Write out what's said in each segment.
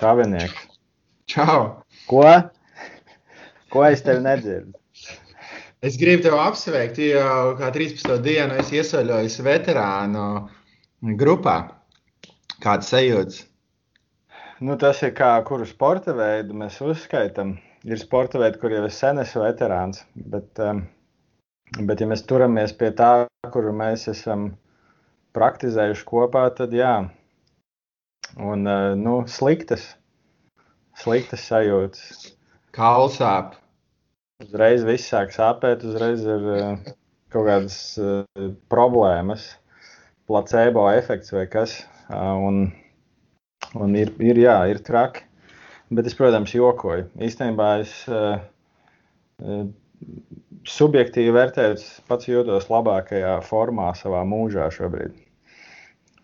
Čāvinieks. Čau! Ko? Ko es tevi nedzirdu? Es gribu tevi apsveikt, jo kā 13. dienu es iesaļojos veterānu grupā. Kāds sajūts? Nu, tas ir kā kuru sporta veidu mēs uzskaitām. Ir sporta veidi, kur jau es sen esmu veterāns. Bet, um, bet ja mēs turamies pie tā, kuru mēs esam praktizējuši kopā, tad jā. Un uh, nu, sliktas, sliktas sajūtas. Kauls sāp. Uzreiz viss sāk sāpēt, uzreiz ir uh, kaut kādas uh, problēmas, placebo efekts vai kas. Un, un ir, ir, jā, ir traki. Bet es, protams, jokoju. Īstenībā es subjektīvi vērtēju, pats jūtos labākajā formā savā mūžā šobrīd.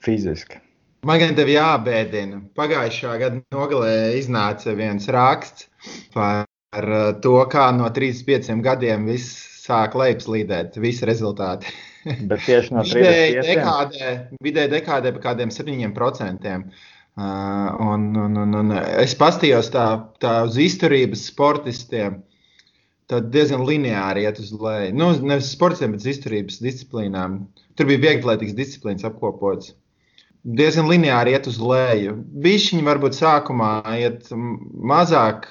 Fiziski. Man gan tev jābēdina. Pagājušā gada nogalē iznāca viens raksts par uh, to, kā no 35 gadiem viss sāk lejupslīdēt, visi rezultāti. Bet tieši no 35. dekādē, vidēji dekādē par kādiem 7%. Uh, un, un, un, un es paskatījos tā, tā uz izturības sportistiem. Tad diezgan lineāri iet uz leju. Nu, nevis sportiem, bet izturības disciplīnām. Tur bija vieglietīgas disciplīnas apkopotas diezgan lineāri iet uz leju. Bišķiņi varbūt sākumā iet mazāk,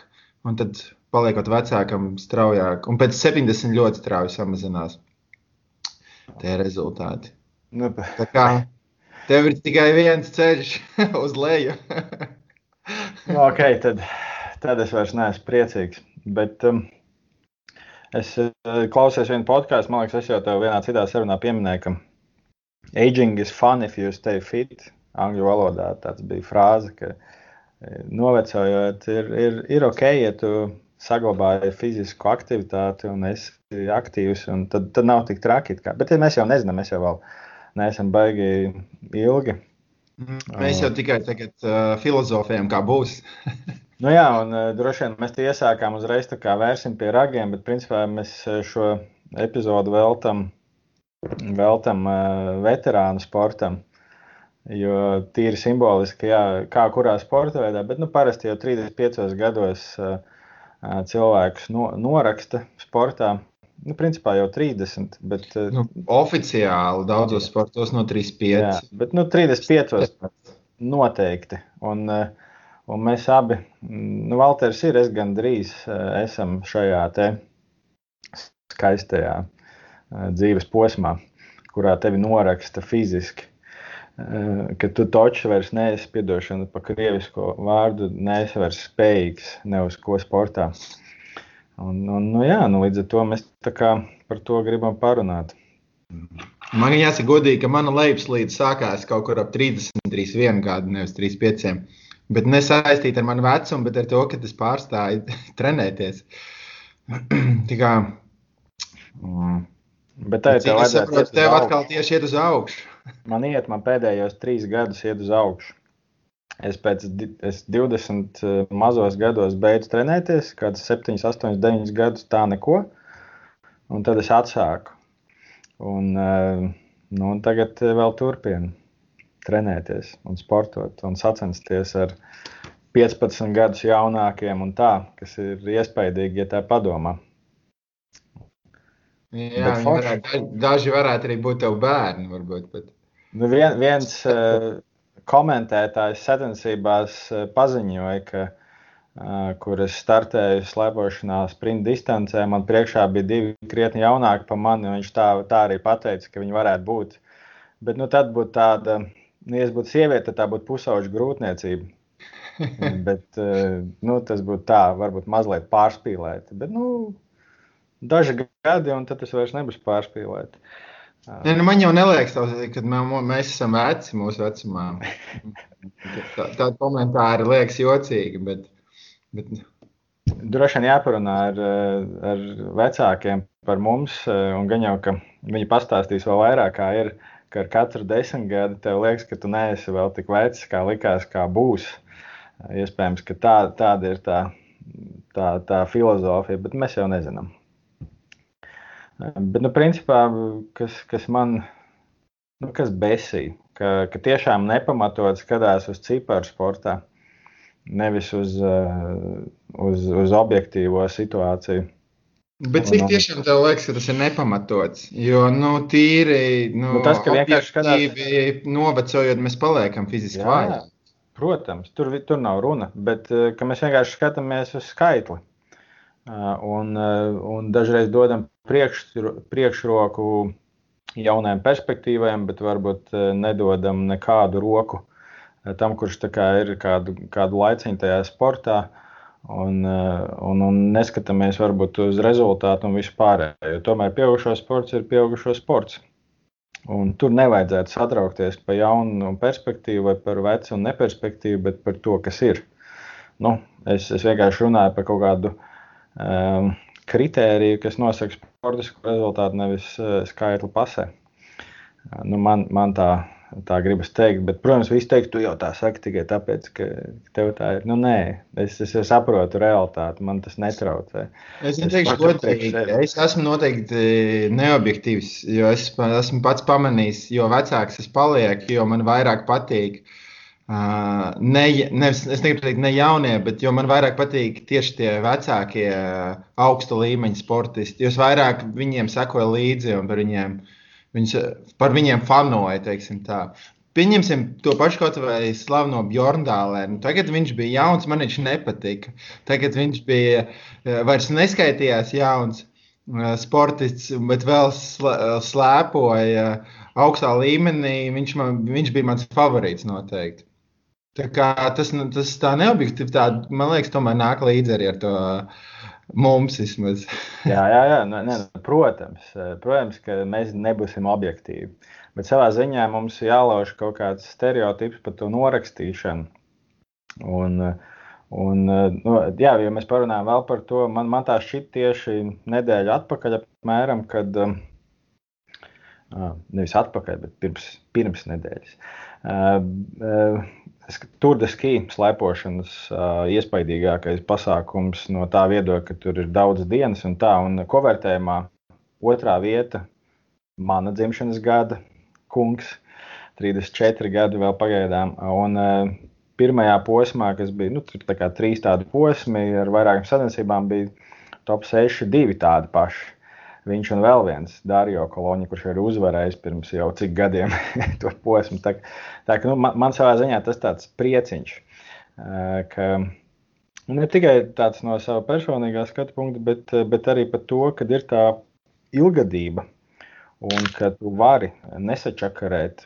un tad paliekot vecākam straujāk. Un pēc 70 ļoti strauji samazinās tie rezultāti. Nu, Tā kā tev ir tikai viens ceļš uz leju. nu, ok, tad, tad es vairs neesmu priecīgs. Bet um, es uh, klausos vienu podkāstu, man liekas, es jau tev vienā citā sarunā pieminēju, ka Aging is fun if you stay fit. Angļu valodā tāds bija frāze, ka e, novecojot ir, ir, ir ok, ja tu saglabāji fizisku aktivitāti un esi aktīvs, un tad, tad nav tik traki. Kā. Bet ja mēs jau nezinām, mēs jau vēl neesam baigi ilgi. Mhm. Mēs jau tikai tagad uh, filozofējam, kā būs. nu jā, un uh, droši vien mēs tie iesākām uzreiz tā kā vērsim pie ragiem, bet principā mēs šo epizodu veltam veltam uh, veterānu sportam. Jo tīri simboliski, jā, kā kurā sporta veidā, bet nu, parasti jau 35 gados uh, cilvēks no, noraksta sportā. Nu, principā jau 30. Bet, nu, oficiāli daudzos sportos no 35. Jā, bet nu, 35. noteikti. Un, un mēs abi, nu, Valters ir, es gandrīz esam šajā te skaistajā dzīves posmā, kurā tevi noraksta fiziski. Ka tu taču vairs neesi piedošana par krievisko vārdu, neesi vairs spējīgs ne uz ko sportā. Un, un, nu, jā, nu, līdz ar to mēs par to gribam parunāt. Man jāsaka, godīgi, ka mana lejupslīde sākās kaut kur ap 30, 31 gadu, nevis 35. Bet nesaistīta ar manu vecumu, bet ar to, ka es pārstāju trenēties. Tā kā, mm, Bet tā ir tā līnija, kas tev atkal tieši iet uz augšu. man iet, man pēdējos trīs gadus iet uz augšu. Es pēc es 20 eh, mazos gados beidzu trenēties, kāds 7, 8, 9 gadus tā neko. Un tad es atsāku. Un, eh, nu, un tagad vēl turpinu trenēties un sportot un sacensties ar 15 gadus jaunākiem un tā, kas ir iespaidīgi, ja tā padomā. Jā, varētu, daži varētu arī būt tavi bērni. Varbūt, bet... nu, vien, viens uh, komentētājs sacensībās uh, paziņoja, ka, uh, kur es startēju slēpošanā sprinta distancē, man priekšā bija divi krietni jaunāki par mani. Viņš tā, tā arī pateica, ka viņi varētu būt. Bet nu, tad būtu tāda, nu, ja es būtu sieviete, tad tā būtu pusauģa grūtniecība. bet, uh, nu, tas būtu tā, varbūt mazliet pārspīlēti. Bet, nu, daži gadi, un tad tas vairs nebūs pārspīlēti. Ne, nu man jau neliekas, ka mēs esam veci mūsu vecumā. Tā, tāda komentāra liekas jocīga. Bet, bet... Droši vien jāparunā ar, ar vecākiem par mums, un gan jau, ka viņi pastāstīs vēl vairāk, kā ir, ka ar katru desmit gadu tev liekas, ka tu neesi vēl tik vecs, kā likās, kā būs. Iespējams, ka tā, tāda ir tā, tā, tā filozofija, bet mēs jau nezinām. Bet, nu, principā, kas, kas man nu, kas besīja, ka, ka tiešām nepamatot skatās uz ciparu sportā. nevis uz, uz, uz objektīvo situāciju. Bet cik tiešām tev liekas, ka tas ir nepamatots? Jo, nu, tīri, nu, nu tas, ka vienkārši skatās... novecojot, mēs paliekam fiziski vāji. Protams, tur, tur nav runa, bet mēs vienkārši skatāmies uz skaitli. Un, un dažreiz dodam priekš, priekšroku jaunajām perspektīvām, bet varbūt nedodam nekādu roku tam, kurš ir kādu, kādu laiciņu tajā sportā. Uh, un, un, un neskatāmies varbūt uz rezultātu un vispārējo. Tomēr pieaugušo sports ir pieaugušo sports. Un tur nevajadzētu satraukties par jaunu perspektīvu vai par vecu un neperspektīvu, bet par to, kas ir. Nu, es, es vienkārši runāju par kaut kādu um, kritēriju, kas nosaka sportisku rezultātu, nevis uh, skaitli pasē. Uh, nu, man, man tā tā gribas teikt. Bet, protams, visi teiks, tu jau tā saki tikai tāpēc, ka tev tā ir. Nu, nē, es, es saprotu realitāti, man tas netraucē. Es teikšu, godīgi, es esmu noteikti neobjektīvs, jo es esmu pats pamanījis, jo vecāks es palieku, jo man vairāk patīk. Uh, ne, ne, es negribu teikt, ne jaunie, bet man vairāk patīk tieši tie vecākie, uh, augsta līmeņa sportisti. Jo es vairāk viņiem sekoju līdzi un par viņiem uh, Viņus, par viņiem tā. Pieņemsim to pašu kaut vai slaveno Bjorndālēnu. Tagad viņš bija jauns, man viņš nepatika. Tagad viņš bija vairs neskaitījās jauns sportists, bet vēl slēpoja augstā līmenī. Viņš, man, viņš bija mans favorīts noteikti. Tā kā tas, tas tā neobjektivitāte, man liekas, tomēr nāk līdzi arī ar to uh, Mums vismaz. jā, jā, jā nu, ne, nu, protams, eh, protams, ka mēs nebūsim objektīvi. Bet savā ziņā mums jālauž kaut kāds stereotips par to norakstīšanu. Un, un, nu, jā, ja mēs parunājam vēl par to, man, man tā šķiet tieši nedēļa atpakaļ, apmēram, kad, nevis atpakaļ, bet pirms, pirms nedēļas. Tur de ski slēpošanas uh, iespaidīgākais pasākums no tā viedokļa, ka tur ir daudz dienas un tā, un kovērtējumā otrā vieta - mana dzimšanas gada kungs, 34 gadi vēl pagaidām. Un, uh, pirmajā posmā, kas bija nu, tā trīs tādi posmi ar vairākām sacensībām, bija top 6, divi tādi paši. Viņš un vēl viens Dārija Koloņa, kurš ir uzvarējis pirms jau cik gadiem to posmu. Tā, tā, nu, man, man savā ziņā tas tāds prieciņš, ka ne tikai tāds no sava personīgā skatu punkta, bet, bet arī par to, ka ir tā ilgadība un ka tu vari nesačakarēt,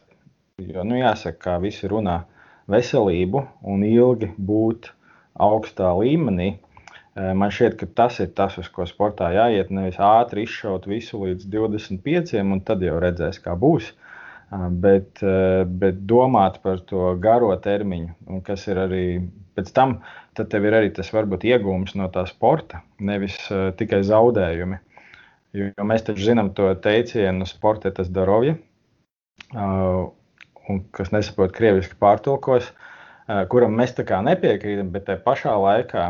jo, nu, jāsaka, kā visi runā, veselību un ilgi būt augstā līmenī Man šķiet, ka tas ir tas, uz ko sportā jāiet. Nevis ātri izšaut visu līdz 25, un tad jau redzēs, kā būs. Bet, bet domāt par to garo termiņu, kas ir arī pēc tam, tad tev ir arī tas varbūt iegūms no tā sporta, nevis tikai zaudējumi. Jo mēs taču zinām to teicienu, sporta tas darovja, un kas nesaprot krieviski pārtulkos, kuram mēs tā kā nepiekrītam, bet tajā pašā laikā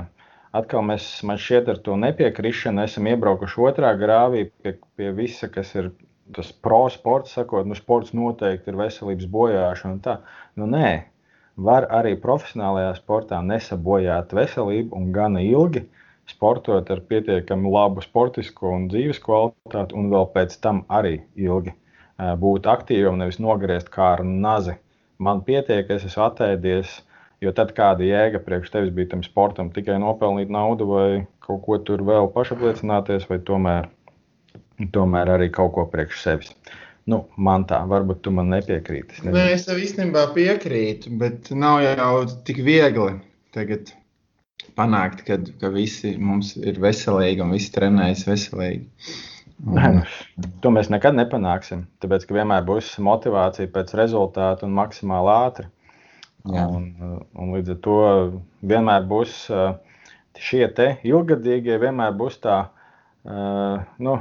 atkal mēs, man šķiet, ar to nepiekrišanu esam iebraukuši otrā grāvī pie, pie visa, kas ir tas pro sports, sakot, nu, sports noteikti ir veselības bojāšana. Tā. Nu, nē, var arī profesionālajā sportā nesabojāt veselību un gana ilgi sportot ar pietiekami labu sportisku un dzīves kvalitāti, un vēl pēc tam arī ilgi būt aktīvam, nevis nogriezt kā ar nazi. Man pietiek, es esmu attēdies Jo tad kāda jēga priekš tevis bija tam sportam, tikai nopelnīt naudu vai kaut ko tur vēl pašapliecināties, vai tomēr, tomēr arī kaut ko priekš sevis. Nu, man tā, varbūt tu man nepiekrīti. Es Nē, es tev īstenībā piekrītu, bet nav jau tik viegli tagad panākt, kad, ka visi mums ir veselīgi un visi trenējas veselīgi. Nē, nu, to mēs nekad nepanāksim. Tāpēc, ka vienmēr būs motivācija pēc rezultātu un maksimāli ātri. Un, un līdz ar to vienmēr būs šie ilgadīgie, vienmēr būs tā, nu,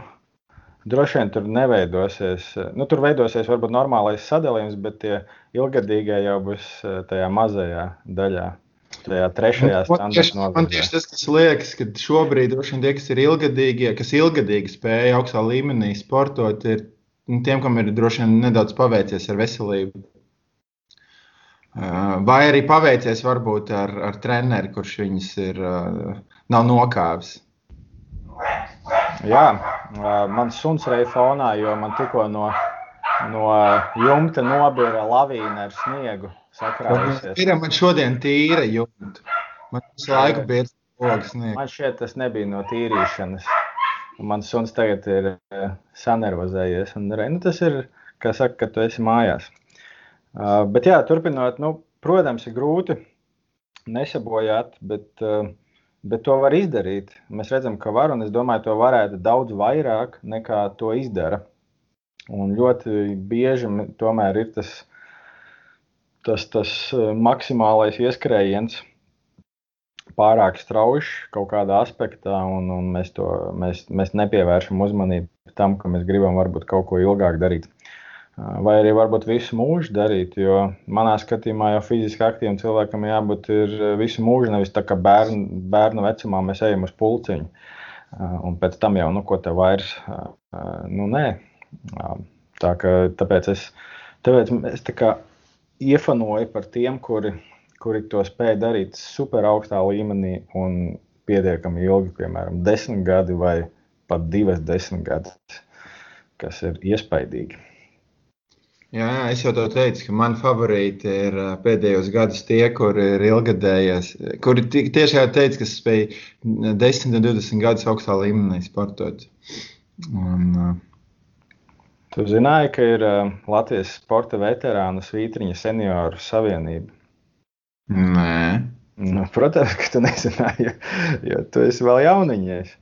droši vien tur neveidosies. Nu, tur veidosies varbūt normālais sadalījums, bet tie ilgadīgie jau būs tajā mazajā daļā. Tajā trešajā standartā. Man tieši tas, kas liekas, ka šobrīd droši vien tie, kas ir ilgadīgie, kas ilgadīgi spēja augstā līmenī sportot, ir nu, tiem, kam ir droši vien nedaudz paveicies ar veselību. Vai arī paveicies varbūt ar, ar treneri, kurš viņus ir, nav nokāvis. Jā, mans suns reizē fonā, jo man tikko no, no jumta nobira lavīna ar sniegu. Ir man šodien tīra jumta. Man visu laiku bija sniegs. Man šķiet, tas nebija no tīrīšanas. Mans suns tagad ir sanervozējies. Un, nu, tas ir, kā saka, ka tu esi mājās. Uh, bet, jā, turpinot, nu, protams, ir grūti nesabojāt, bet, uh, bet to var izdarīt. Mēs redzam, ka var, un es domāju, to varētu daudz vairāk nekā to izdara. Un ļoti bieži tomēr ir tas, tas, tas maksimālais ieskrējiens pārāk strauji kaut kādā aspektā, un, un mēs, to, mēs, mēs nepievēršam uzmanību tam, ka mēs gribam varbūt kaut ko ilgāk darīt vai arī varbūt visu mūžu darīt. Jo manā skatījumā jau fiziski aktīvam cilvēkam jābūt visu mūžu, nevis tā kā bērnu, bērnu vecumā mēs ejam uz pulciņu. Un pēc tam jau, nu, ko te vairs, nu, nē. Tā kā, tāpēc es, tāpēc es tā kā iefanoju par tiem, kuri, kuri to spēj darīt super augstā līmenī un pietiekami ilgi, piemēram, desmit gadi vai pat divas desmit gadus, kas ir iespaidīgi. Jā, jā, es jau teicu, ka mani favorīti ir pēdējos gados tie, kuri ir ilgadējies, kuri tiešām teica, ka spēj 10, 20 gadus augstā līmenī sportot. Un, Tu zināji, ka ir Latvijas sporta veterānu svītriņa senioru savienība? Nē. Nu, protams, ka tu nezināji, jo, jo tu esi vēl jauniņš.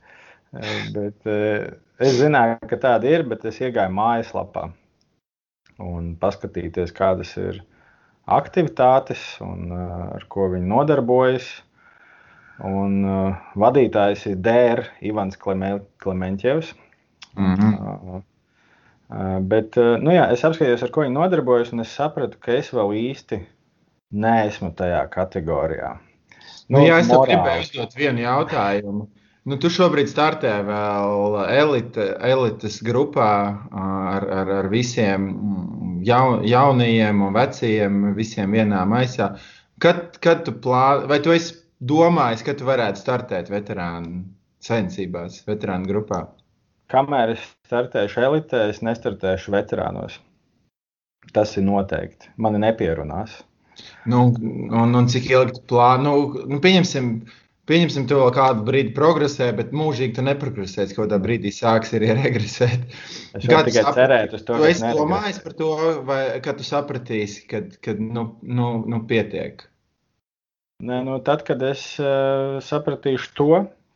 Bet es zināju, ka tāda ir, bet es iegāju mājaslapā un paskatīties, kādas ir aktivitātes un uh, ar ko viņi nodarbojas. Un, uh, vadītājs ir Dērs Ivans Klementjevs. Mm -hmm. uh, uh, bet uh, nu jā, es apskatījos, ar ko viņi nodarbojas, un es sapratu, ka es vēl īsti neesmu tajā kategorijā. Nu, nu, jā, es gribēju uzdot vienu jautājumu. Nu, tu šobrīd startē vēl elite, elites grupā ar, ar, ar visiem jaun, jaunajiem un vecajiem, visiem vienā maisā. Kad, kad tu plāno, vai tu esi domājis, ka tu varētu startēt veterānu sacensībās, veterānu grupā? Kamēr es startēšu elitē, es nestartēšu veterānos. Tas ir noteikti. Mani nepierunās. Nu, un, un cik ilgi plāno? Nu, nu, pieņemsim, uh, Pieņemsim, tu vēl kādu brīdi progresē, bet mūžīgi tu neprogresēsi. Kaut kādā brīdī sāks arī regresēt. Es tikai sap... cerētu uz to. Tu esi domājis par to, vai kad tu sapratīsi, kad, kad nu, nu, nu pietiek? Nē, nu, tad, kad es uh, sapratīšu to,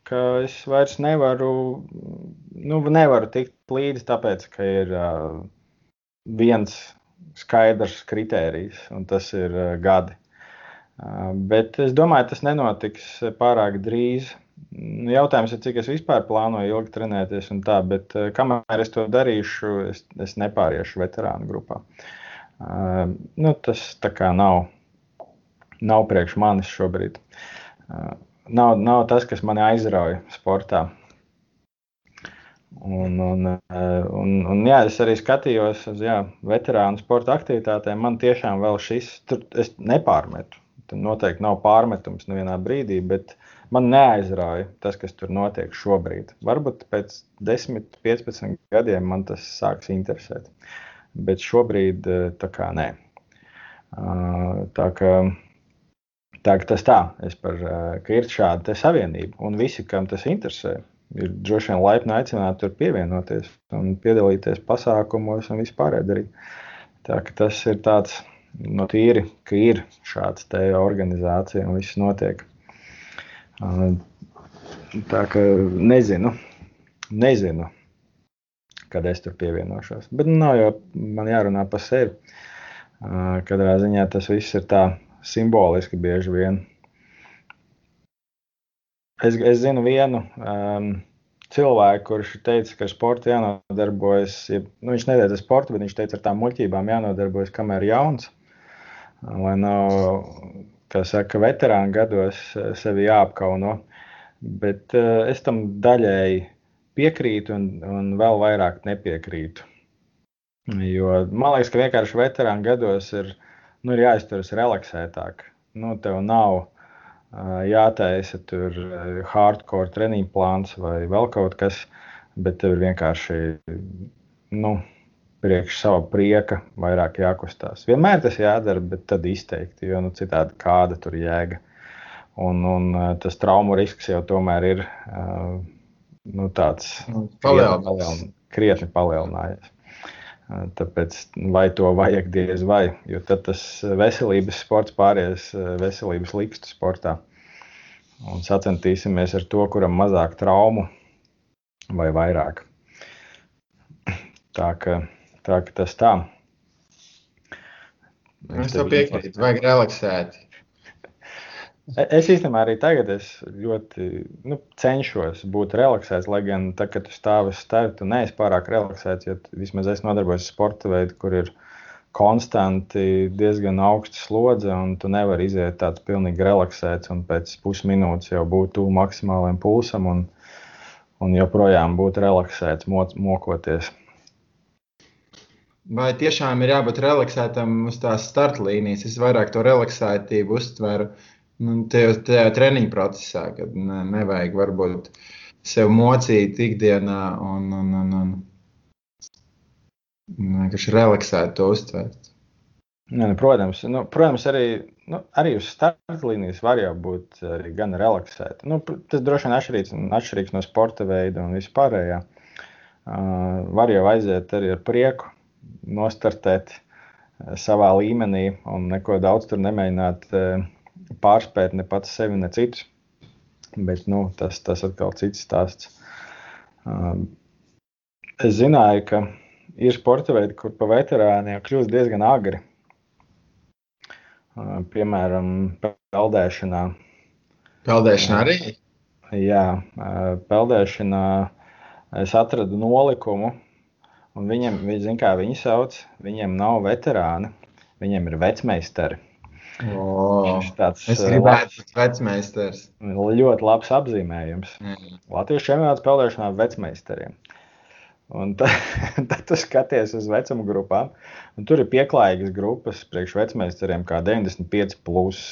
ka es vairs nevaru, nu, nevaru tikt līdzi, tāpēc, ka ir uh, viens skaidrs kritērijs, un tas ir uh, gadi. Bet es domāju, tas nenotiks pārāk drīz. Jautājums ir, cik es vispār plānoju ilgi trenēties, un tā, bet kamēr es to darīšu, es, es nepāriešu veterānu grupā. Nu, tas tā kā nav, nav priekš manis šobrīd. Nav, nav tas, kas mani aizrauja sportā. Un, un, un, un jā, es arī skatījos uz jā, veterānu sporta aktivitātēm. Man tiešām vēl šis, tur es nepārmetu noteikti nav pārmetums nevienā brīdī, bet man neaizrauja tas, kas tur notiek šobrīd. Varbūt pēc 10, 15 gadiem man tas sāks interesēt. Bet šobrīd eh, tā kā nē. Tā kā, tā kā tas tā, es par, ka ir šāda savienība un visi, kam tas interesē, ir droši vien laipni aicināti tur pievienoties un piedalīties pasākumos un vispār darīt. Tā ka tas ir tāds no tīri, ka ir šāds te organizācija un viss notiek. Tā kā nezinu, nezinu, kad es tur pievienošos. Bet nu, nav jau man jārunā par sevi. Katrā ziņā tas viss ir tā simboliski bieži vien. Es, es zinu vienu um, cilvēku, kurš teica, ka ar sportu jānodarbojas. Ja, nu, viņš neteica sportu, bet viņš teica, ar tām muļķībām jānodarbojas, kamēr jauns lai nav, kā saka, veterānu gados eh, sevi jāapkauno. Bet uh, es tam daļēji piekrītu un, un vēl vairāk nepiekrītu. Jo man liekas, ka vienkārši veterānu gados ir nu, ir jāizturas relaksētāk. Nu, tev nav uh, jātaisa tur hardcore treniņu plāns vai vēl kaut kas, bet tev ir vienkārši nu, priekš sava prieka vairāk jākustās. Vienmēr tas jādara, bet tad izteikti, jo nu, citādi kāda tur jēga. Un, un tas traumu risks jau tomēr ir uh, nu, tāds palielinājies. Krietni palielinājies. Tāpēc vai to vajag diez vai, jo tad tas veselības sports pāries veselības likstu sportā. Un sacentīsimies ar to, kuram mazāk traumu vai vairāk. Tā ka, tā, ka tas tā. Es tev piekrītu, vajag relaksēt. Es īstenībā arī tagad ļoti nu, cenšos būt relaksēts, lai gan tā, kad tu stāvi stūra, tu neesi pārāk relaksēts. Jo vismaz es nodarbojos ar sporta veidu, kur ir konstanti diezgan augsta slodze, un tu nevari iziet tāds pilnīgi relaksēts, un pēc pusminūtes jau būt tuvu maksimālajam pulsam, un, un joprojām būt relaksēts, mokoties. Vai tiešām ir jābūt relaksētam uz tās startlīnijas? Es vairāk to relaksētību uztveru nu, tajā, tajā treniņa procesā, kad ne, nevajag varbūt sev mocīt ikdienā un, un, un, un, vienkārši relaksēt to uztvert. Ne, nu, protams, nu, protams, arī, nu, arī uz startlīnijas var jau būt arī gan relaksēta. Nu, tas droši vien atšķirīgs, atšķirīgs no sporta veida un vispārējā. Uh, var jau aiziet arī ar prieku, nostartēt uh, savā līmenī un neko daudz tur nemēģināt uh, pārspēt ne pats sevi, ne citus. Bet nu, tas, tas atkal cits stāsts. Um, es zināju, ka ir sporta veidi, kur pa veterāniem kļūst diezgan agri. Uh, piemēram, peldēšanā. Peldēšanā arī? Jā, uh, peldēšanā es atradu nolikumu, un viņiem, viņi zina, kā viņi sauc, viņiem nav veterāni, viņiem ir vecmeistari. Oh, tāds, es gribētu būt vecmeistars. Ļoti labs apzīmējums. Mm. Latvijas čempionāts peldēšanā vecmeistariem. Un tad, tad tu skaties uz vecuma grupām, un tur ir pieklājīgas grupas priekš vecmeistariem, kā 95, plus,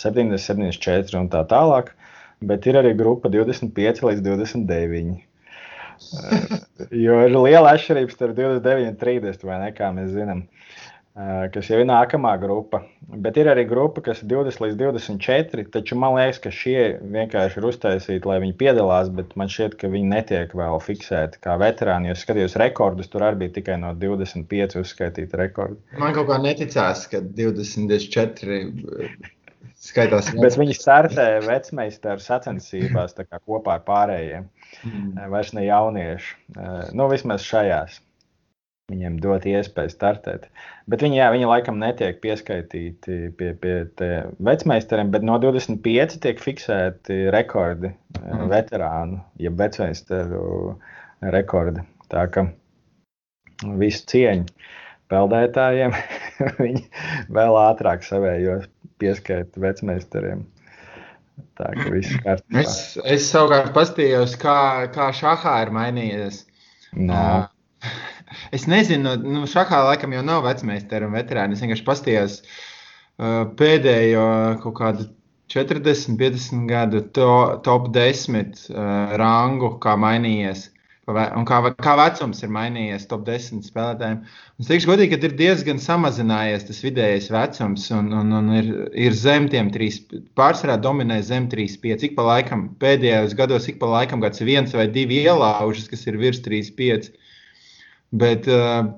70, 74 un tā tālāk. Bet ir arī grupa 25 līdz 29. Jo ir liela atšķirība starp 29 un 30, vai ne, kā mēs zinām. kas jau ir nākamā grupa. Bet ir arī grupa, kas ir 20 līdz 24. Taču man liekas, ka šie vienkārši ir uztaisīti, lai viņi piedalās, bet man šķiet, ka viņi netiek vēl fiksēti kā veterāni. Jo skatījos rekordus, tur arī bija tikai no 25 uzskaitīti rekordi. Man kaut kā neticās, ka 24 skaitās. bet viņi startē vecmeistaru sacensībās kopā ar pārējiem. Mm. Vairs ne jaunieši. Nu, vismaz šajās viņiem dot iespēju startēt. Bet viņi, jā, viņi laikam netiek pieskaitīti pie, pie vecmeistariem, bet no 25 tiek fiksēti rekordi mm. veterānu, jeb vecmeistaru rekordi. Tā ka visu cieņu peldētājiem viņi vēl ātrāk savējos pieskaita vecmeistariem. Tā kā viss kārtībā. Es, es savukārt paskatījos, kā, kā šahā ir mainījies. No. Uh, Es nezinu, nu, šahā laikam jau nav vecmeistara un veterāni. Es vienkārši pastījos uh, pēdējo kaut kādu 40, 50 gadu to, top 10 uh, rangu, kā mainījies. Un kā, kā vecums ir mainījies top 10 spēlētājiem. Es teikšu, godīgi, ka ir diezgan samazinājies tas vidējais vecums, un, un, un ir, ir zem tiem 3, pārsvarā dominē zem 3,5. Ik pa laikam, pēdējos gados, ik pa laikam kāds viens vai divi ielaužas, kas ir virs 3,5. Bet uh,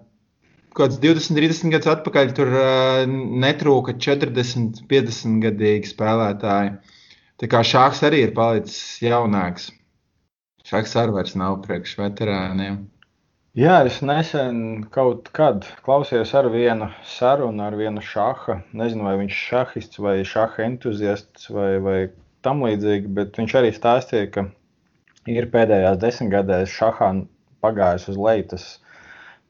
kāds 20, 30 gadus atpakaļ tur uh, netrūka 40, 50 gadīgi spēlētāji. Tā kā šāks arī ir palicis jaunāks. Šāks arī vairs nav priekš veterāniem. Jā, es nesen kaut kad klausījos ar vienu sarunu ar vienu šāhu. Nezinu, vai viņš ir šahists vai šāha entuziasts vai, vai tam līdzīgi, bet viņš arī stāstīja, ka ir pēdējās desmitgadēs šahā pagājis uz leju tas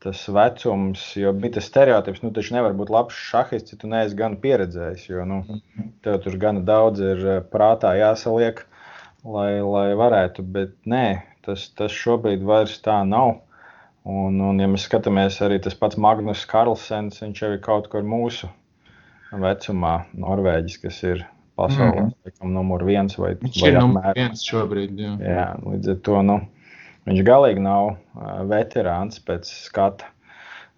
tas vecums, jo bija tas stereotips, nu, taču nevar būt labs šahists, ja tu neesi gan pieredzējis. Jo nu, tev tur gana daudz ir eh, prātā jāsaliek, lai, lai varētu. Bet nē, tas, tas šobrīd vairs tā nav. Un, un ja mēs skatāmies arī tas pats Magnus Karlsens, viņš jau ir kaut kur mūsu vecumā Norvēģis, kas ir pasaulē mm. -hmm. numur viens vai, Viņš vai ir numur viens šobrīd. Jā. jā, līdz ar to nu, viņš galīgi nav uh, veterāns pēc skata.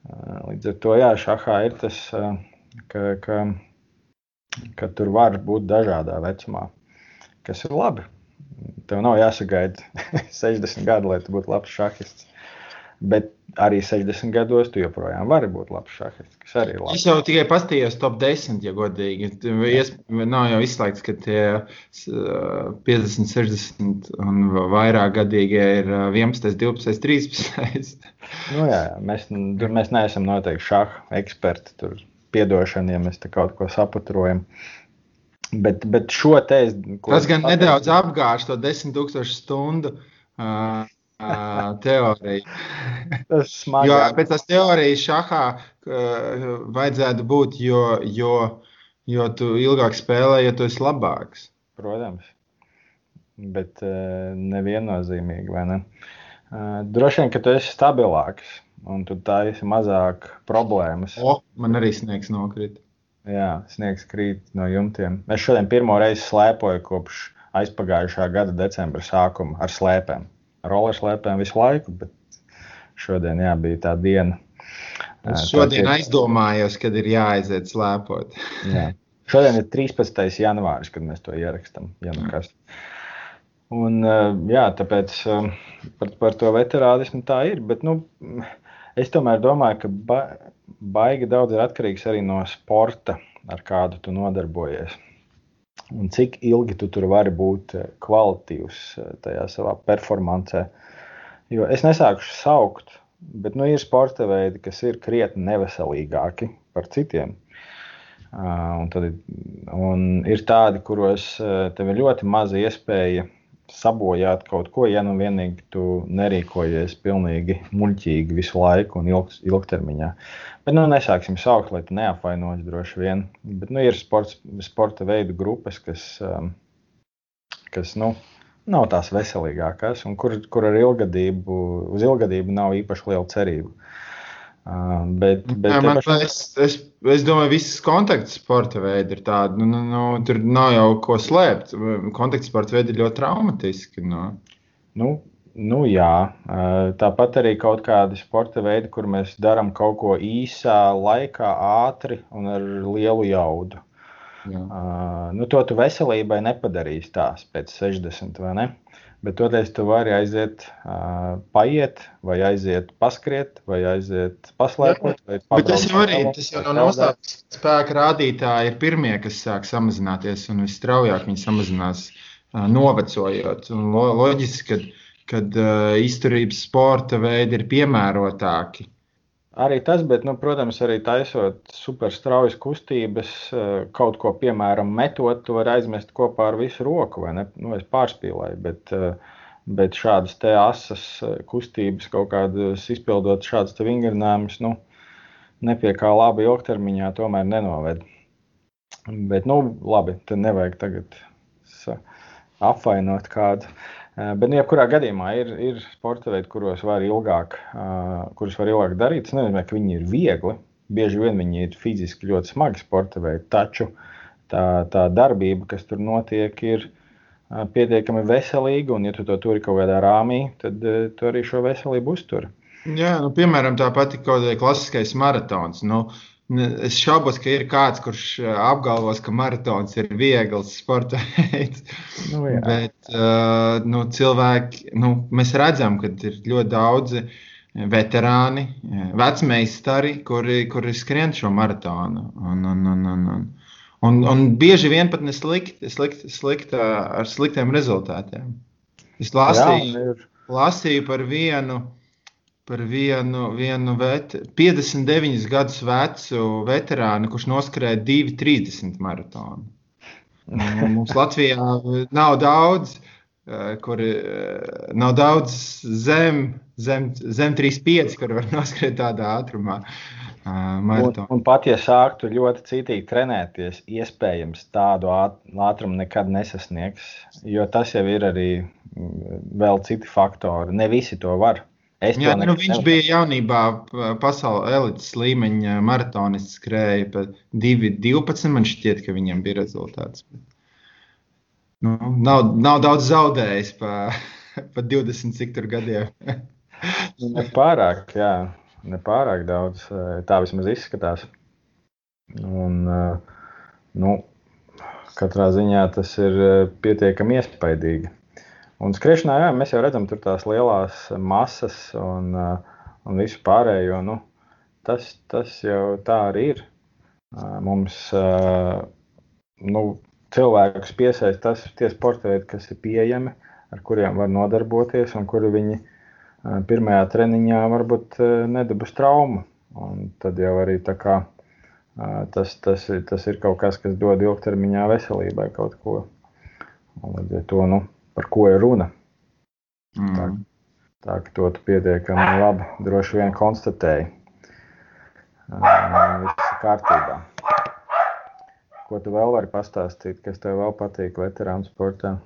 Uh, līdz ar to jā, šahā ir tas, uh, ka, ka, ka tur var būt dažādā vecumā, kas ir labi. Tev nav jāsagaida 60 gadi, lai tu būtu labs šahists. Bet arī 60 gados tu joprojām vari būt labs šahists, kas arī ir labi. Es jau tikai paskatījos top 10, ja godīgi. Es, nav jau izslēgts, ka tie 50, 60 un vairāk gadīgie ir 11, 12, 13. nu, jā, mēs, tur mēs neesam noteikti šaha eksperti. Tur piedošana, ja mēs te kaut ko saputrojam. Bet, bet šo te es. Tas gan nedaudz apgāž to 10,000 stundu. Uh, teorija. Tas smagi. Jo pēc tās teorijas šahā uh, vajadzētu būt, jo, jo, jo tu ilgāk spēlē, jo tu esi labāks. Protams. Bet uh, neviennozīmīgi, vai ne? Uh, droši vien, ka tu esi stabilāks un tu tā esi mazāk problēmas. O, man arī sniegs nokrīt. Jā, sniegs krīt no jumtiem. Es šodien pirmo reizi slēpoju kopš aizpagājušā gada decembra sākuma ar slēpēm rolerslēpēm visu laiku, bet šodien jā, bija tā diena. Es šodien tā, aizdomājos, kad ir jāaiziet slēpot. jā. Šodien ir 13. janvāris, kad mēs to ierakstām. Ja nu Un, jā, tāpēc par, par to veterānismu tā ir. Bet, nu, es tomēr domāju, ka baigi daudz ir atkarīgs arī no sporta, ar kādu tu nodarbojies un cik ilgi tu tur vari būt eh, kvalitīvs eh, tajā savā performancē. Jo es nesāku saukt, bet nu, ir sporta veidi, kas ir krietni neveselīgāki par citiem. Uh, un, tad, un ir tādi, kuros uh, tev ir ļoti maza iespēja sabojāt kaut ko, ja nu vienīgi tu nerīkojies pilnīgi muļķīgi visu laiku un ilg, ilgtermiņā. Bet nu, nesāksim saukt, lai tu neapvainojas droši vien. Bet nu, ir sports, sporta veidu grupas, kas, um, kas nu, nav tās veselīgākās un kur, kur ar ilgadību, uz ilgadību nav īpaši liela cerība. Uh, bet, bet Jā, man, paši... es, es, es domāju, ka visas kontakts sporta veidi ir tādi. Nu, nu, nu, tur nav jau ko slēpt. Kontakts sporta veidi ir ļoti traumatiski. Nu. Nu, nu, jā, uh, tāpat arī kaut kādi sporta veidi, kur mēs darām kaut ko īsā laikā, ātri un ar lielu jaudu. Jā. Uh, nu, to tu veselībai nepadarīsi tās pēc 60 vai ne? Bet toreiz tu vari aiziet, uh, paiet, vai aiziet, paskriet, vai aiziet, paslēpot. Bet tas jau arī tas jau no nostājas spēka rādītāji ir pirmie, kas sāk samazināties, un visstraujāk viņi samazinās uh, novecojot. Lo, loģiski, kad uh, izturības sporta veidi ir piemērotāki Arī tas, bet, nu, protams, arī taisot superstraujas kustības, eh, kaut ko, piemēram, metot, to var aizmest kopā ar visu roku, vai ne? Nu, es pārspīlēju, bet, eh, bet šādas te asas eh, kustības, kaut kādas izpildot šādas te vingrinājumus, nu, nepie kā labi ilgtermiņā tomēr nenoved. Bet, nu, labi, tad nevajag tagad apvainot kādu. Eh, bet, nu, jebkurā gadījumā ir, ir sporta veidi, kuros var ilgāk, uh, kurus var ilgāk darīt. Tas nenozīmē, ka viņi ir viegli. Bieži vien viņi ir fiziski ļoti smagi sporta veidi, taču tā, tā darbība, kas tur notiek, ir uh, pietiekami veselīga. Un, ja tu to turi kaut kādā rāmī, tad tu arī šo veselību uzturi. Jā, nu, piemēram, tā pati klasiskais maratons. Nu, uh, Es šaubos, ka ir kāds, kurš apgalvos, ka maratons ir viegls sporta veids. Nu, jā. Bet uh, nu, cilvēki, nu, mēs redzam, ka ir ļoti daudzi veterāni, vecmeistari, kuri, kuri skrien šo maratonu. Un, un, un, un, un, un, un bieži vien pat neslikti, slikt, slikt, ar sliktiem rezultātiem. Es lasīju, jā, lasīju par vienu par vienu, vienu vet, 59 gadus vecu veterānu, kurš noskrēja 2,30 maratonu. Nu, mums Latvijā nav daudz, eh, kur eh, nav daudz zem, zem, zem 3,5, kur var noskriet tādā ātrumā. Eh, un, un pat ja sāktu ļoti citīgi trenēties, iespējams tādu ātrumu nekad nesasniegs, jo tas jau ir arī mm, vēl citi faktori. Ne visi to var. Es Jā, nu, viņš nevar. bija jaunībā pasaules elites līmeņa maratonists, skrēja pa 2.12. Man šķiet, ka viņam bija rezultāts. Nu, nav, nav daudz zaudējis pa, pa 20 cik tur gadiem. Nepārāk, jā, nepārāk daudz. Tā vismaz izskatās. Un, nu, katrā ziņā tas ir pietiekami iespaidīgi. Un skriešanā jā, mēs jau redzam tās lielās masas un, uh, un visu pārējo. Nu, tas, tas jau tā arī ir. Uh, mums uh, nu, cilvēkus piesaista tas tie sporta veidi, kas ir pieejami, ar kuriem var nodarboties un kuri viņi pirmajā treniņā varbūt nedabūs traumu. Un tad jau arī kā, tas, tas, tas ir kaut kas, kas dod ilgtermiņā veselībai kaut ko. Un ar to nu, par ko ir runa. Mm. Tā, tā ka to pietiekami labi droši vien konstatēji. Uh, viss ir kārtībā. Ko tu vēl vari pastāstīt, kas tev vēl patīk veterānu sportā?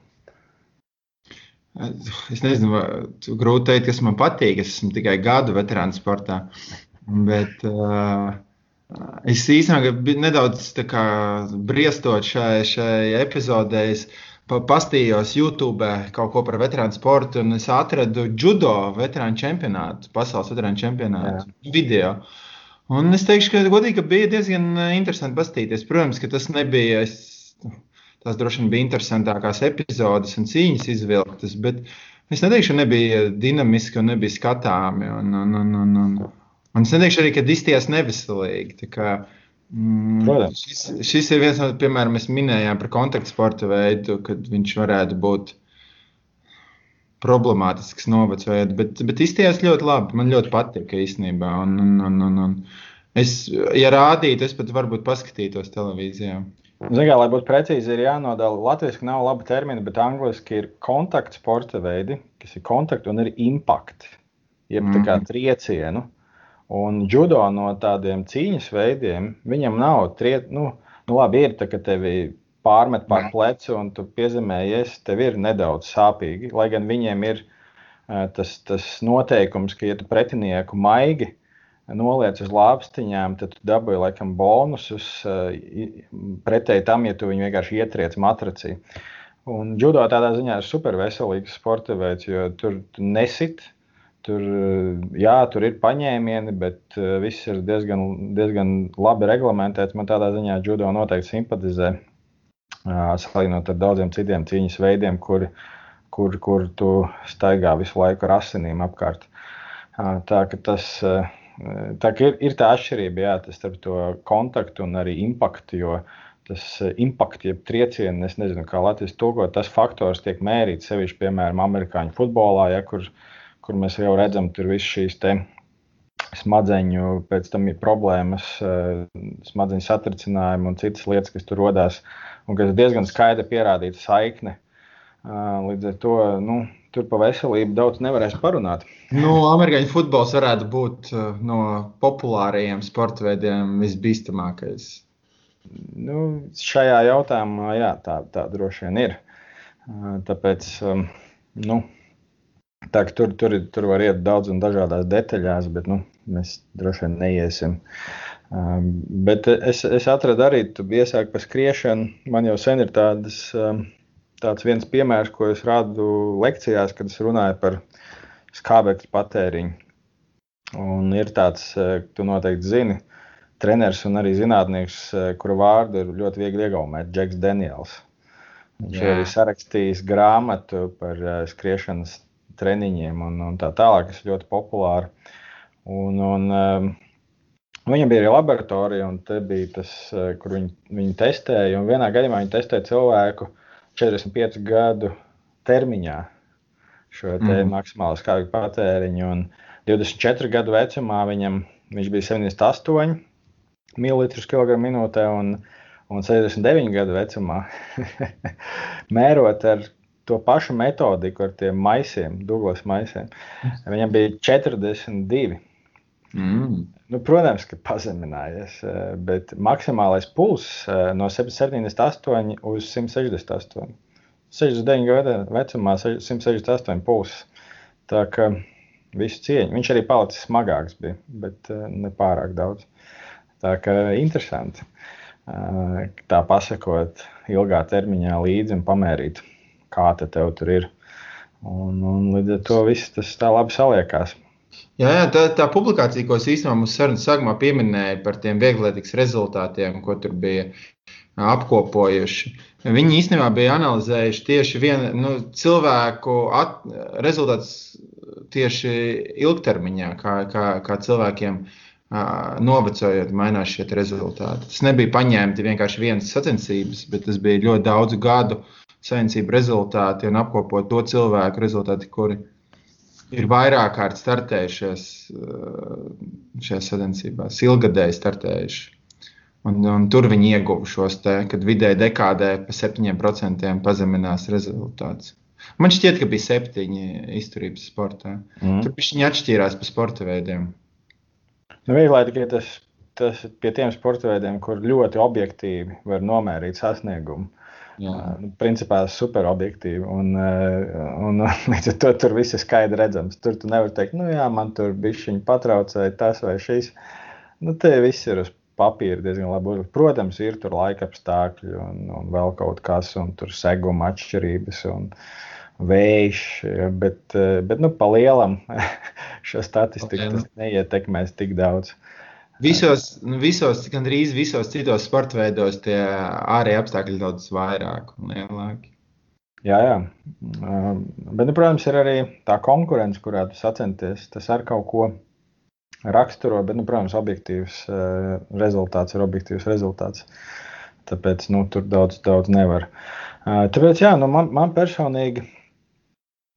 Es nezinu, grūti pateikt, kas man patīk. Es esmu tikai gadu veterānu sportā. Bet uh, es īstenībā nedaudz briestot šai, šai epizodē. Es, pastījos YouTube kaut ko par veterānu sportu, un es atradu judo veterānu čempionātu, pasaules veterānu čempionātu Jā. video. Un es teikšu, ka, godīgi, ka bija diezgan eh, interesanti paskatīties. Protams, ka tas nebija. Es, tās droši vien bija interesantākās epizodes un cīņas izvilktas, bet es neteikšu, ka nebija dinamiski un nebija skatāmi. Un, un, un, un, un, un es neteikšu arī, ka izties neveselīgi. Mm, Protams. Šis, šis ir viens no, piemēram, mēs minējām par kontaktsporta veidu, kad viņš varētu būt problemātisks novacs veids, bet, bet izties ļoti labi. Man ļoti patīk īstenībā. Un, un, un, un, un es, ja rādītu, es pat varbūt paskatītos televīzijā. Zinām, lai būtu precīzi, ir jānodala. Latvijas nav laba termina, bet angļuiski ir kontaktsporta veidi, kas ir kontakti un ir impakti, jeb mm. tā kā mm. triecienu. Un judo no tādiem cīņas veidiem, viņam nav triet, nu, nu labi, ir tā, ka tevi pārmet pār plecu un tu piezemējies, tev ir nedaudz sāpīgi. Lai gan viņiem ir tas, tas noteikums, ka, ja tu pretinieku maigi noliec uz lāpstiņām, tad tu dabūji laikam bonusus pretēji tam, ja tu viņu vienkārši ietriec matracī. Un judo tādā ziņā ir super veselīgs sporta veids, jo tur nesit Tur, jā, tur ir paņēmieni, bet uh, viss ir diezgan, diezgan labi reglamentēts. Man tādā ziņā judo noteikti simpatizē. Uh, salīdzinot ar daudziem citiem cīņas veidiem, kur, kur, kur tu staigā visu laiku ar asinīm apkārt. Tā, tas, tā ir, ir tā atšķirība jā, starp to kontaktu un arī impaktu. Jo tas impakts, jeb trieciens, es nezinu, kā Latvijas tulkot, tas faktors tiek mērīts sevišķi, piemēram, amerikāņu futbolā, ja, kur uh, kur mēs jau redzam, tur viss šīs smadzeņu, pēc tam ir problēmas, eh, smadzeņu satricinājumi un citas lietas, kas tur radās, un kas diezgan skaidri pierādīta saikne. Eh, līdz ar to nu, tur par veselību daudz nevarēs parunāt. Nu, Amerikāņu futbols varētu būt eh, no populārajiem sporta veidiem visbīstamākais. Nu, šajā jautājumā jā, tā, tā droši vien ir. Tāpēc, nu, Tā, tur, tur, tur var iet daudz un dažādās detaļās, bet nu, mēs droši vien neiesim. Um, bet es, es atradu arī, tu iesāki par skriešanu. Man jau sen ir tādas, um, tāds viens piemērs, ko es rādu lekcijās, kad es runāju par skābekļa patēriņu. Un ir tāds, uh, tu noteikti zini, treneris un arī zinātnieks, uh, kura vārdu ir ļoti viegli iegaumēt, Džeks Daniels. Viņš ir sarakstījis grāmatu par uh, skriešanas treniņiem un, un tā tālāk, kas ļoti populāri. Un, un, um, Viņam bija arī laboratorija, un te bija tas, uh, kur viņi, viņi testēja. Vienā gadījumā viņi testēja cilvēku 45 gadu termiņā šo mm. maksimālo skābekļa patēriņu. Un 24 gadu vecumā viņam, viņš bija 78 ml minūtē, un, un 69 gadu vecumā mērot ar to pašu metodiku ar tiem maisiem, Douglas maisiem. Viņam bija 42. Mm. Nu, protams, ka pazeminājies, eh, bet maksimālais pulss eh, no 78 uz 168. 69 gadu vecumā 168 pulss. Tā kā visu cieņu. Viņš arī palicis smagāks, bija, bet uh, ne pārāk daudz. Tā kā interesanti. Tā pasakot, ilgā termiņā līdzi un pamērīt, kā te tev tur ir. Un, un līdz ar to viss tas tā labi saliekās. Jā, jā tā, tā publikācija, ko es īstenībā mūsu sarunas sākumā pieminēju par tiem vieglietīgas rezultātiem, ko tur bija apkopojuši. Viņi īstenībā bija analizējuši tieši vienu nu, cilvēku at, rezultātus tieši ilgtermiņā, kā, kā, kā cilvēkiem uh, novecojot, mainās šie rezultāti. Tas nebija paņemti vienkārši vienas sacensības, bet tas bija ļoti daudzu gadu sacensību rezultāti un apkopot to cilvēku rezultāti, kuri ir vairāk kārt startējušies šajās sacensībās, ilgadēji startējuši. Un, un tur viņi ieguva šos te, kad vidēji dekādē pa 7% pazeminās rezultāts. Man šķiet, ka bija septiņi izturības sportā. Mm. Tur viņi atšķīrās pa sporta veidiem. Nu, vieglāk tikai tas, tas pie tiem sporta veidiem, kur ļoti objektīvi var nomērīt sasniegumu. Jā. Nu, principā super objektīvi. Un, un, un līdz ar to tur viss ir skaidri redzams. Tur tu nevari teikt, nu jā, man tur bija šī patraucēja tas vai šis. Nu, te viss ir uz papīra diezgan labi. Protams, ir tur laika apstākļi un, un vēl kaut kas, un tur seguma atšķirības un vējš. Bet, bet nu, pa lielam šo statistiku okay. tas neietekmēs tik daudz. Visos, nu, visos, gandrīz visos citos sporta veidos tie ārēji apstākļi daudz vairāk un lielāki. Jā, jā. Bet, nu, protams, ir arī tā konkurence, kurā tu sacenties. Tas ar kaut ko raksturo, bet, nu, protams, objektīvs uh, rezultāts ir objektīvs rezultāts. Tāpēc nu, tur daudz, daudz nevar. Uh, tāpēc, jā, nu, man, man personīgi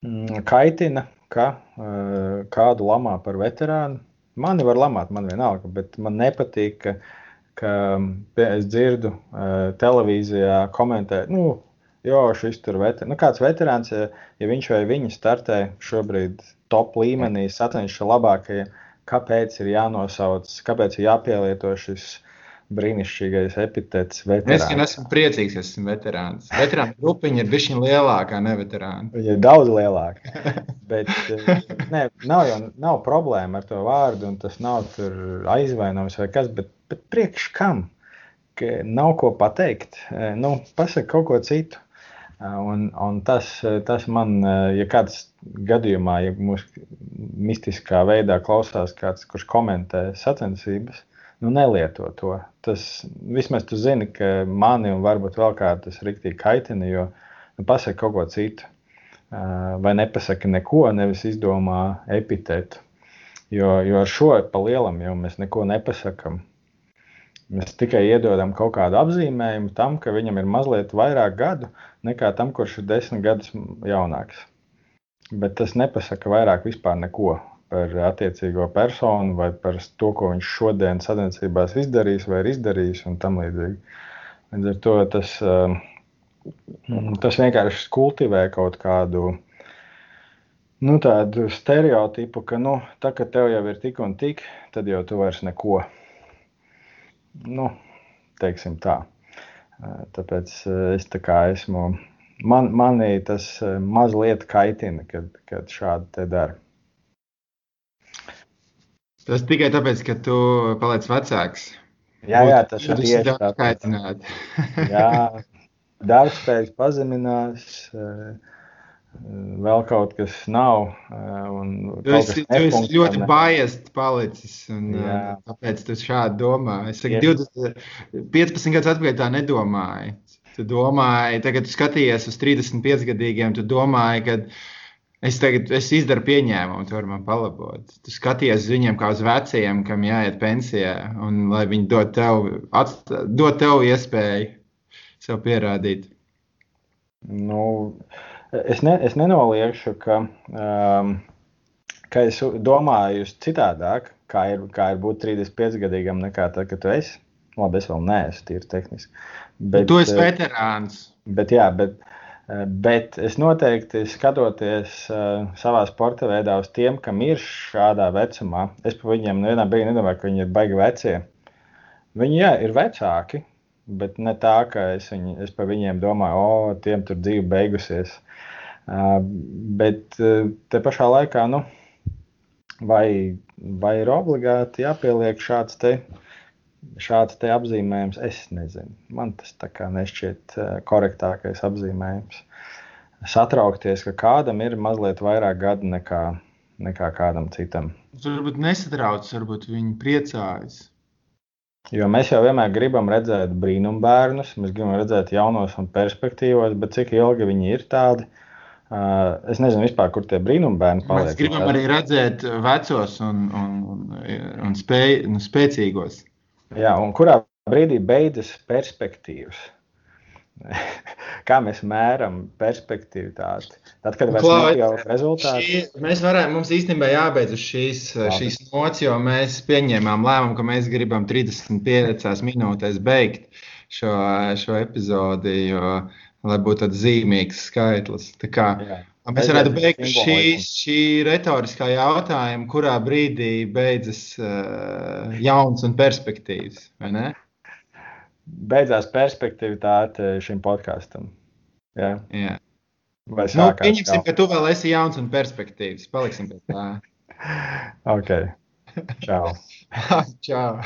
mm, kaitina, ka uh, kādu lamā par veterānu. Mani var lamāt, man vienalga, bet man nepatīk, ka, ka es dzirdu uh, televīzijā komentēt, nu, jo šis tur veter... nu, kāds veterāns, ja, ja viņš vai viņa startē šobrīd top līmenī, sacenšas labākajiem kāpēc ir jānosauc, kāpēc ir jāpielieto šis brīnišķīgais epitets. Veterāns. Es gan esmu priecīgs, ka esmu veterāns. Veterāna grupiņa ir bijusi lielākā, ne veterāna. Viņa ir daudz lielāka. Bet ne, nav jau nav problēma ar to vārdu, un tas nav aizvainojums vai kas, bet, bet priekš kam? Ka nav ko pateikt. Nu, pasaka kaut ko citu. Un, un tas, tas man, ja kāds gadījumā, ja mūsu mistiskā veidā klausās kāds, kurš komentē sacensības, nu nelieto to. Tas vismaz tu zini, ka mani un varbūt vēl kādu tas riktīgi kaitina, jo nu, pasaka kaut ko citu. Vai nepasaka neko, nevis izdomā epitētu. Jo, jo ar šo pa lielam jau mēs neko nepasakām. Mēs tikai iedodam kaut kādu apzīmējumu tam, ka viņam ir mazliet vairāk gadu nekā tam, kurš ir desmit gadus jaunāks. Bet tas nepasaka vairāk vispār neko par attiecīgo personu vai par to, ko viņš šodien sadarbībās izdarīs vai ir izdarījis un tam līdzīgi. Līdz ar to tas, um, tas vienkārši kultivē kaut kādu nu, tādu stereotipu, ka nu, tā, ka tev jau ir tik un tik, tad jau tu vairs neko nu, teiksim tā. Tāpēc es tā kā esmu, man, manī tas mazliet kaitina, kad, kad šādi te dara. Tas tikai tāpēc, ka tu paliec vecāks. Jā, jā tas ir tieši tā. Kaitināt. jā, darbspējas pazeminās. Uh, vēl kaut kas nav. Tu esi, tu esi ļoti biased palicis, un Jā. tāpēc tu šādi domā. Es saku, 20, 15 gadus atpakaļ tā nedomāju. Tu domāji, tagad tu skaties uz 35 gadīgiem, tu domāji, ka es tagad es izdaru pieņēmumu, tu vari man palabot. Tu skaties uz viņiem kā uz veciem, kam jāiet pensijā, un lai viņi dod tev, atst, dod tev iespēju sev pierādīt. Nu, Es, ne, es nenoliekšu, ka, um, ka es domāju citādāk, kā ir, kā ir būt 35 gadīgam nekā tad, kad tu esi. Labi, es vēl neesmu tīri tehniski. Bet, tu esi veterāns. Bet, jā, bet, eh, bet es noteikti skatoties uh, savā sporta veidā uz tiem, kam ir šādā vecumā. Es par viņiem nevienā brīdī nedomāju, ka viņi ir baigi vecie. Viņi jā, ir vecāki, bet ne tā, ka es, viņu, es par viņiem domāju, o, oh, tiem tur dzīve beigusies. Uh, bet uh, te pašā laikā, nu, vai, vai ir obligāti jāpieliek šāds te, šāds te apzīmējums? Es nezinu. Man tas tā kā nešķiet uh, korektākais apzīmējums. Satraukties, ka kādam ir mazliet vairāk gadu nekā, nekā kādam citam. Varbūt nesatrauc, varbūt viņi priecājas. Jo mēs jau vienmēr gribam redzēt brīnumbērnus, mēs gribam redzēt jaunos un perspektīvos, bet cik ilgi viņi ir tādi, uh, es nezinu vispār, kur tie brīnumbērni paliek. Mēs gribam arī redzēt vecos un, un, un, un spēj, un spēcīgos. Jā, un kurā brīdī beidzas perspektīvas? kā mēs mēram perspektivitāti. Tad, kad mēs redzam rezultātu, šī, mēs varam, mums īstenībā jābeidz uz šīs, Labi. šīs nots, jo mēs pieņēmām lēmumu, ka mēs gribam 35 minūtēs beigt šo, šo epizodi, jo, lai būtu tāds zīmīgs skaitlis. Tā kā, Jā. Mēs varētu beigt šīs, šī retoriskā jautājuma, kurā brīdī beidzas uh, jauns un perspektīvs, vai ne? beidzās perspektivitāte šim podkāstam. Jā. Jā. Vai nu, pieņemsim, ka tu vēl esi jauns un perspektīvs. Paliksim pie tā. ok. Čau. Čau.